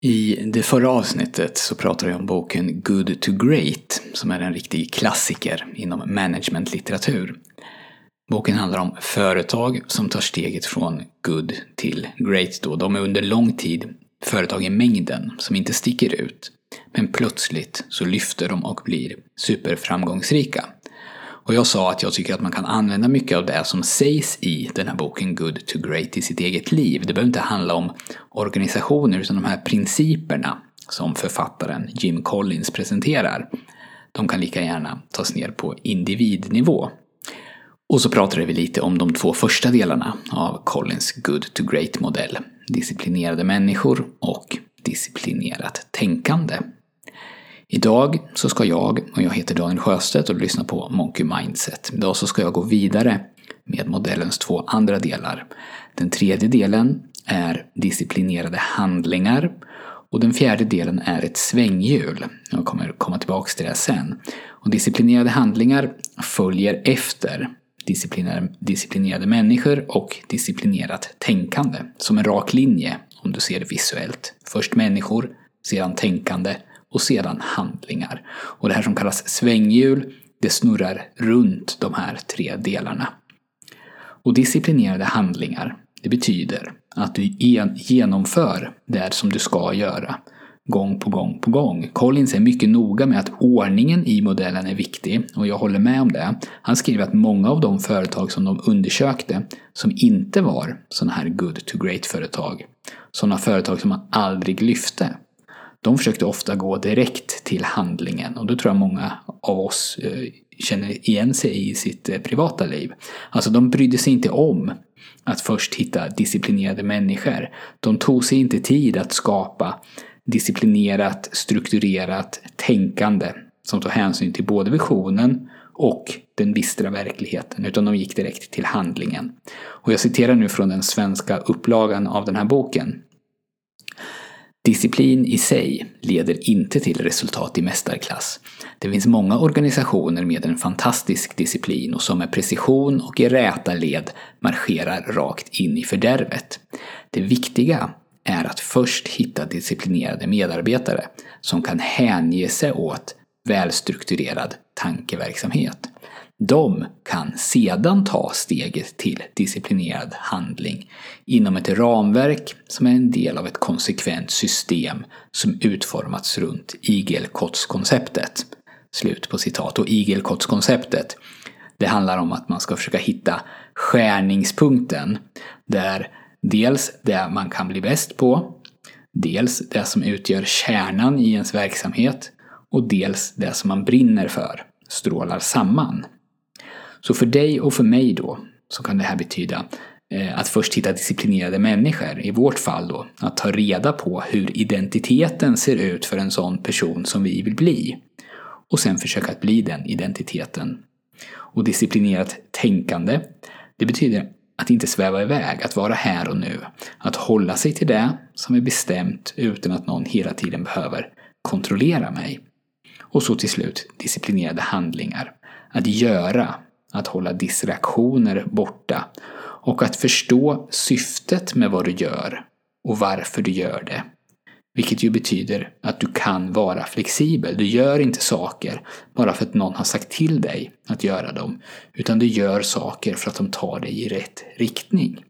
I det förra avsnittet så pratade jag om boken Good to Great som är en riktig klassiker inom managementlitteratur. Boken handlar om företag som tar steget från good till great. Då. De är under lång tid företag i mängden som inte sticker ut. Men plötsligt så lyfter de och blir superframgångsrika. Och jag sa att jag tycker att man kan använda mycket av det som sägs i den här boken Good to Great i sitt eget liv. Det behöver inte handla om organisationer utan de här principerna som författaren Jim Collins presenterar. De kan lika gärna tas ner på individnivå. Och så pratade vi lite om de två första delarna av Collins Good to Great-modell. Disciplinerade människor och disciplinerat tänkande. Idag så ska jag, och jag heter Daniel Sjöstedt och lyssnar på Monkey Mindset. Idag så ska jag gå vidare med modellens två andra delar. Den tredje delen är disciplinerade handlingar och den fjärde delen är ett svänghjul. Jag kommer komma tillbaka till det sen. Och disciplinerade handlingar följer efter disciplinerade, disciplinerade människor och disciplinerat tänkande. Som en rak linje om du ser det visuellt. Först människor, sedan tänkande och sedan handlingar. Och det här som kallas svänghjul, det snurrar runt de här tre delarna. Och disciplinerade handlingar, det betyder att du genomför det som du ska göra gång på gång på gång. Collins är mycket noga med att ordningen i modellen är viktig och jag håller med om det. Han skriver att många av de företag som de undersökte som inte var sådana här good to great-företag, sådana företag som man aldrig lyfte, de försökte ofta gå direkt till handlingen och då tror jag många av oss eh, känner igen sig i sitt eh, privata liv. Alltså de brydde sig inte om att först hitta disciplinerade människor. De tog sig inte tid att skapa disciplinerat, strukturerat tänkande som tar hänsyn till både visionen och den bistra verkligheten, utan de gick direkt till handlingen. Och jag citerar nu från den svenska upplagan av den här boken. Disciplin i sig leder inte till resultat i mästarklass. Det finns många organisationer med en fantastisk disciplin och som med precision och i räta led marscherar rakt in i fördärvet. Det viktiga är att först hitta disciplinerade medarbetare som kan hänge sig åt välstrukturerad tankeverksamhet. De kan sedan ta steget till disciplinerad handling inom ett ramverk som är en del av ett konsekvent system som utformats runt igelkottskonceptet. Slut på citat. Och igelkottskonceptet, det handlar om att man ska försöka hitta skärningspunkten där dels det man kan bli bäst på, dels det som utgör kärnan i ens verksamhet och dels det som man brinner för strålar samman. Så för dig och för mig då så kan det här betyda eh, att först hitta disciplinerade människor, i vårt fall då, att ta reda på hur identiteten ser ut för en sån person som vi vill bli. Och sen försöka att bli den identiteten. Och disciplinerat tänkande, det betyder att inte sväva iväg, att vara här och nu. Att hålla sig till det som är bestämt utan att någon hela tiden behöver kontrollera mig. Och så till slut disciplinerade handlingar. Att göra att hålla distraktioner borta och att förstå syftet med vad du gör och varför du gör det. Vilket ju betyder att du kan vara flexibel. Du gör inte saker bara för att någon har sagt till dig att göra dem, utan du gör saker för att de tar dig i rätt riktning.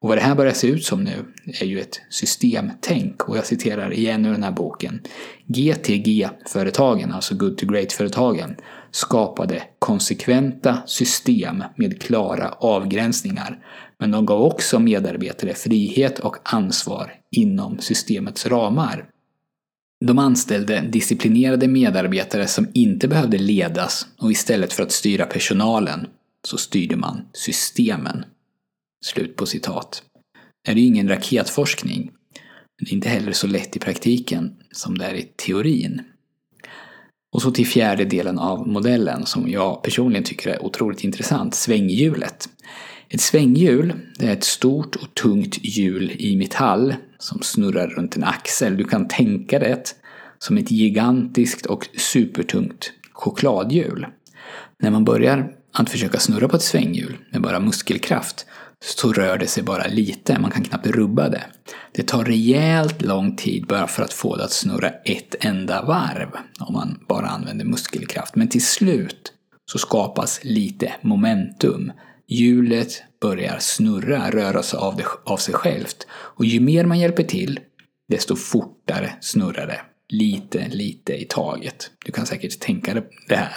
Och vad det här börjar se ut som nu är ju ett systemtänk och jag citerar igen ur den här boken. GTG-företagen, alltså Good to Great-företagen, skapade konsekventa system med klara avgränsningar. Men de gav också medarbetare frihet och ansvar inom systemets ramar. De anställde disciplinerade medarbetare som inte behövde ledas och istället för att styra personalen så styrde man systemen. Slut på citat. Det är ju ingen raketforskning. Men det är inte heller så lätt i praktiken som det är i teorin. Och så till fjärde delen av modellen som jag personligen tycker är otroligt intressant, svänghjulet. Ett svänghjul är ett stort och tungt hjul i metall som snurrar runt en axel. Du kan tänka det som ett gigantiskt och supertungt chokladhjul. När man börjar att försöka snurra på ett svänghjul med bara muskelkraft så rör det sig bara lite, man kan knappt rubba det. Det tar rejält lång tid bara för att få det att snurra ett enda varv om man bara använder muskelkraft. Men till slut så skapas lite momentum. Hjulet börjar snurra, röra sig av, det, av sig självt. Och ju mer man hjälper till, desto fortare snurrar det. Lite, lite i taget. Du kan säkert tänka dig det här.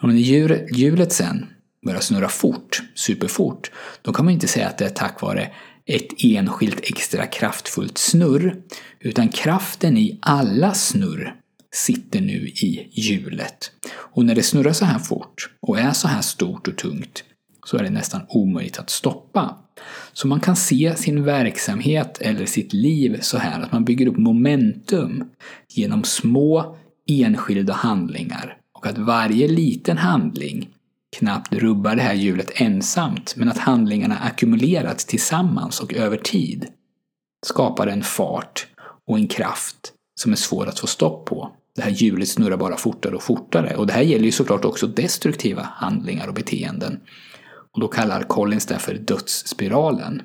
Om hjulet sen börjar snurra fort, superfort, då kan man inte säga att det är tack vare ett enskilt extra kraftfullt snurr, utan kraften i alla snurr sitter nu i hjulet. Och när det snurrar så här fort och är så här stort och tungt så är det nästan omöjligt att stoppa. Så man kan se sin verksamhet eller sitt liv så här att man bygger upp momentum genom små enskilda handlingar och att varje liten handling knappt rubbar det här hjulet ensamt men att handlingarna ackumulerats tillsammans och över tid skapar en fart och en kraft som är svår att få stopp på. Det här hjulet snurrar bara fortare och fortare och det här gäller ju såklart också destruktiva handlingar och beteenden. Och då kallar Collins det för dödsspiralen.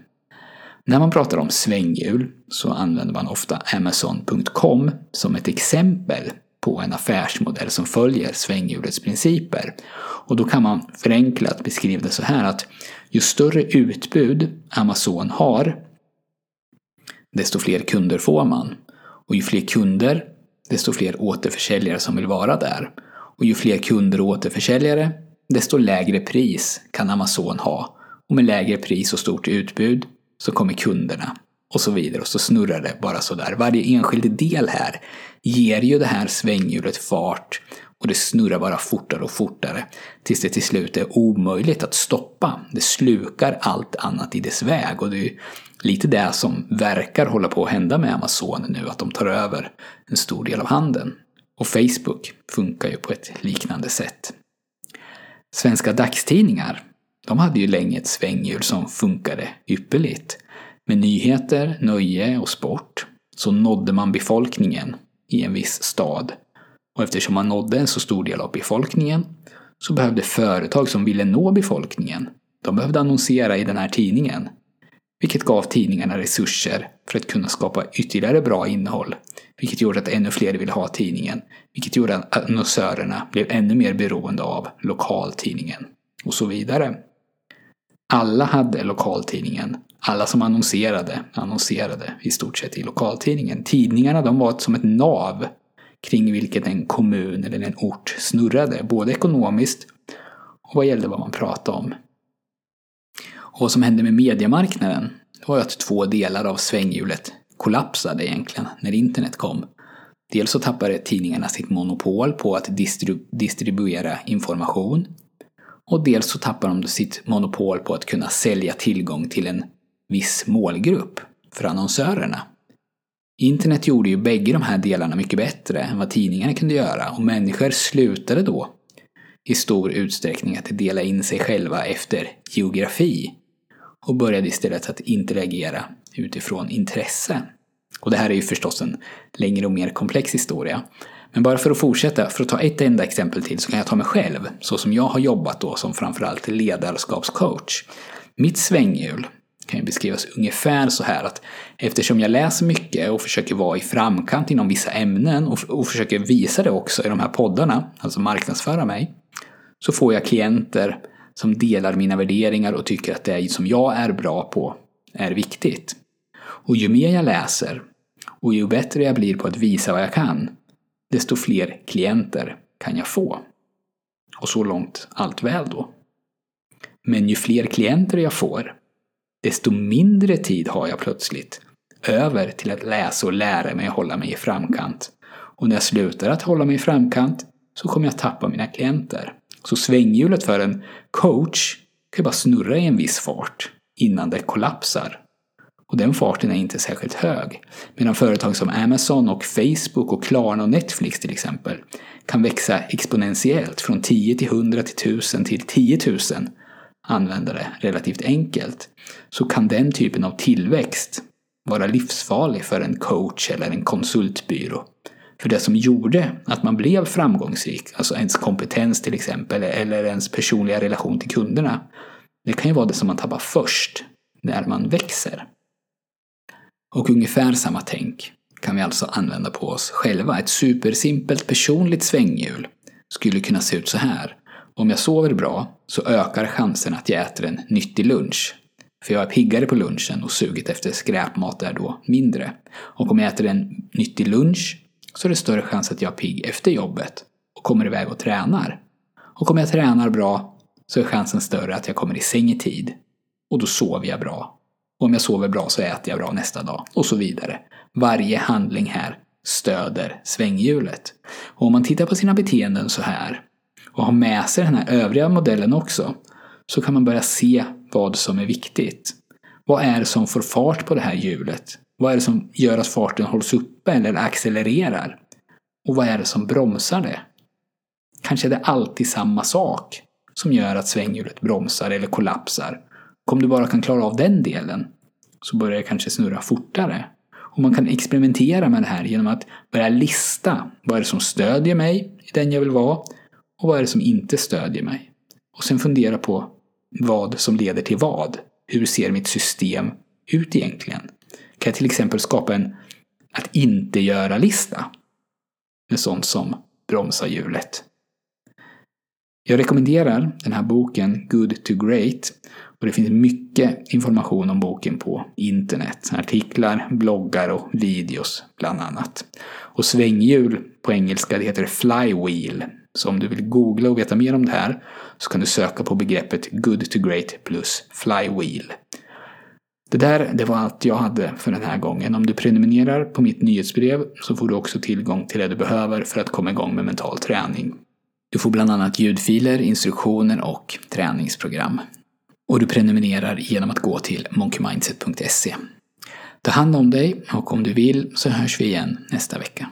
När man pratar om svänghjul så använder man ofta Amazon.com som ett exempel på en affärsmodell som följer svänghjulets principer. Och då kan man förenklat beskriva det så här att ju större utbud Amazon har, desto fler kunder får man. Och ju fler kunder, desto fler återförsäljare som vill vara där. Och ju fler kunder och återförsäljare, desto lägre pris kan Amazon ha. Och med lägre pris och stort utbud så kommer kunderna och så vidare. Och så snurrar det bara sådär. Varje enskild del här ger ju det här svänghjulet fart och det snurrar bara fortare och fortare tills det till slut är omöjligt att stoppa. Det slukar allt annat i dess väg och det är lite det som verkar hålla på att hända med Amazon nu, att de tar över en stor del av handeln. Och Facebook funkar ju på ett liknande sätt. Svenska dagstidningar, de hade ju länge ett svänghjul som funkade ypperligt. Med nyheter, nöje och sport så nådde man befolkningen i en viss stad. Och eftersom man nådde en så stor del av befolkningen så behövde företag som ville nå befolkningen, de behövde annonsera i den här tidningen. Vilket gav tidningarna resurser för att kunna skapa ytterligare bra innehåll. Vilket gjorde att ännu fler ville ha tidningen. Vilket gjorde att annonsörerna blev ännu mer beroende av lokaltidningen. Och så vidare. Alla hade lokaltidningen. Alla som annonserade, annonserade i stort sett i lokaltidningen. Tidningarna de var som ett nav kring vilket en kommun eller en ort snurrade, både ekonomiskt och vad gällde vad man pratade om. Och vad som hände med mediemarknaden var att två delar av svänghjulet kollapsade egentligen när internet kom. Dels så tappade tidningarna sitt monopol på att distribu distribuera information och dels så tappar de sitt monopol på att kunna sälja tillgång till en viss målgrupp för annonsörerna. Internet gjorde ju bägge de här delarna mycket bättre än vad tidningarna kunde göra och människor slutade då i stor utsträckning att dela in sig själva efter geografi och började istället att interagera utifrån intresse. Och det här är ju förstås en längre och mer komplex historia. Men bara för att fortsätta, för att ta ett enda exempel till så kan jag ta mig själv, så som jag har jobbat då som framförallt ledarskapscoach. Mitt svänghjul kan ju beskrivas ungefär så här att eftersom jag läser mycket och försöker vara i framkant inom vissa ämnen och, och försöker visa det också i de här poddarna, alltså marknadsföra mig, så får jag klienter som delar mina värderingar och tycker att det som jag är bra på är viktigt. Och ju mer jag läser och ju bättre jag blir på att visa vad jag kan, desto fler klienter kan jag få. Och så långt allt väl då. Men ju fler klienter jag får, desto mindre tid har jag plötsligt över till att läsa och lära mig att hålla mig i framkant. Och när jag slutar att hålla mig i framkant så kommer jag tappa mina klienter. Så svänghjulet för en coach kan ju bara snurra i en viss fart innan det kollapsar. Och den farten är inte särskilt hög. Medan företag som Amazon och Facebook och Klarna och Netflix till exempel kan växa exponentiellt från 10 till 100 till 1000 till 10 000 användare relativt enkelt. Så kan den typen av tillväxt vara livsfarlig för en coach eller en konsultbyrå. För det som gjorde att man blev framgångsrik, alltså ens kompetens till exempel, eller ens personliga relation till kunderna, det kan ju vara det som man tappar först när man växer. Och ungefär samma tänk kan vi alltså använda på oss själva. Ett supersimpelt personligt svänghjul skulle kunna se ut så här. Om jag sover bra så ökar chansen att jag äter en nyttig lunch. För jag är piggare på lunchen och suget efter skräpmat är då mindre. Och om jag äter en nyttig lunch så är det större chans att jag är pigg efter jobbet och kommer iväg och tränar. Och om jag tränar bra så är chansen större att jag kommer i säng i tid. Och då sover jag bra. Och om jag sover bra så äter jag bra nästa dag. Och så vidare. Varje handling här stöder svänghjulet. Och om man tittar på sina beteenden så här och har med sig den här övriga modellen också så kan man börja se vad som är viktigt. Vad är det som får fart på det här hjulet? Vad är det som gör att farten hålls uppe eller accelererar? Och vad är det som bromsar det? Kanske är det alltid samma sak som gör att svänghjulet bromsar eller kollapsar. Om du bara kan klara av den delen så börjar det kanske snurra fortare. Och man kan experimentera med det här genom att börja lista vad är det som stödjer mig i den jag vill vara och vad är det som inte stödjer mig. Och sen fundera på vad som leder till vad. Hur ser mitt system ut egentligen? Kan jag till exempel skapa en att inte göra-lista med sånt som bromsar hjulet? Jag rekommenderar den här boken Good to Great och det finns mycket information om boken på internet. Artiklar, bloggar och videos bland annat. Och svänghjul på engelska det heter flywheel. Så om du vill googla och veta mer om det här så kan du söka på begreppet Good to Great plus flywheel. Det där, det var allt jag hade för den här gången. Om du prenumererar på mitt nyhetsbrev så får du också tillgång till det du behöver för att komma igång med mental träning. Du får bland annat ljudfiler, instruktioner och träningsprogram. Och du prenumererar genom att gå till monkeymindset.se. Ta hand om dig och om du vill så hörs vi igen nästa vecka.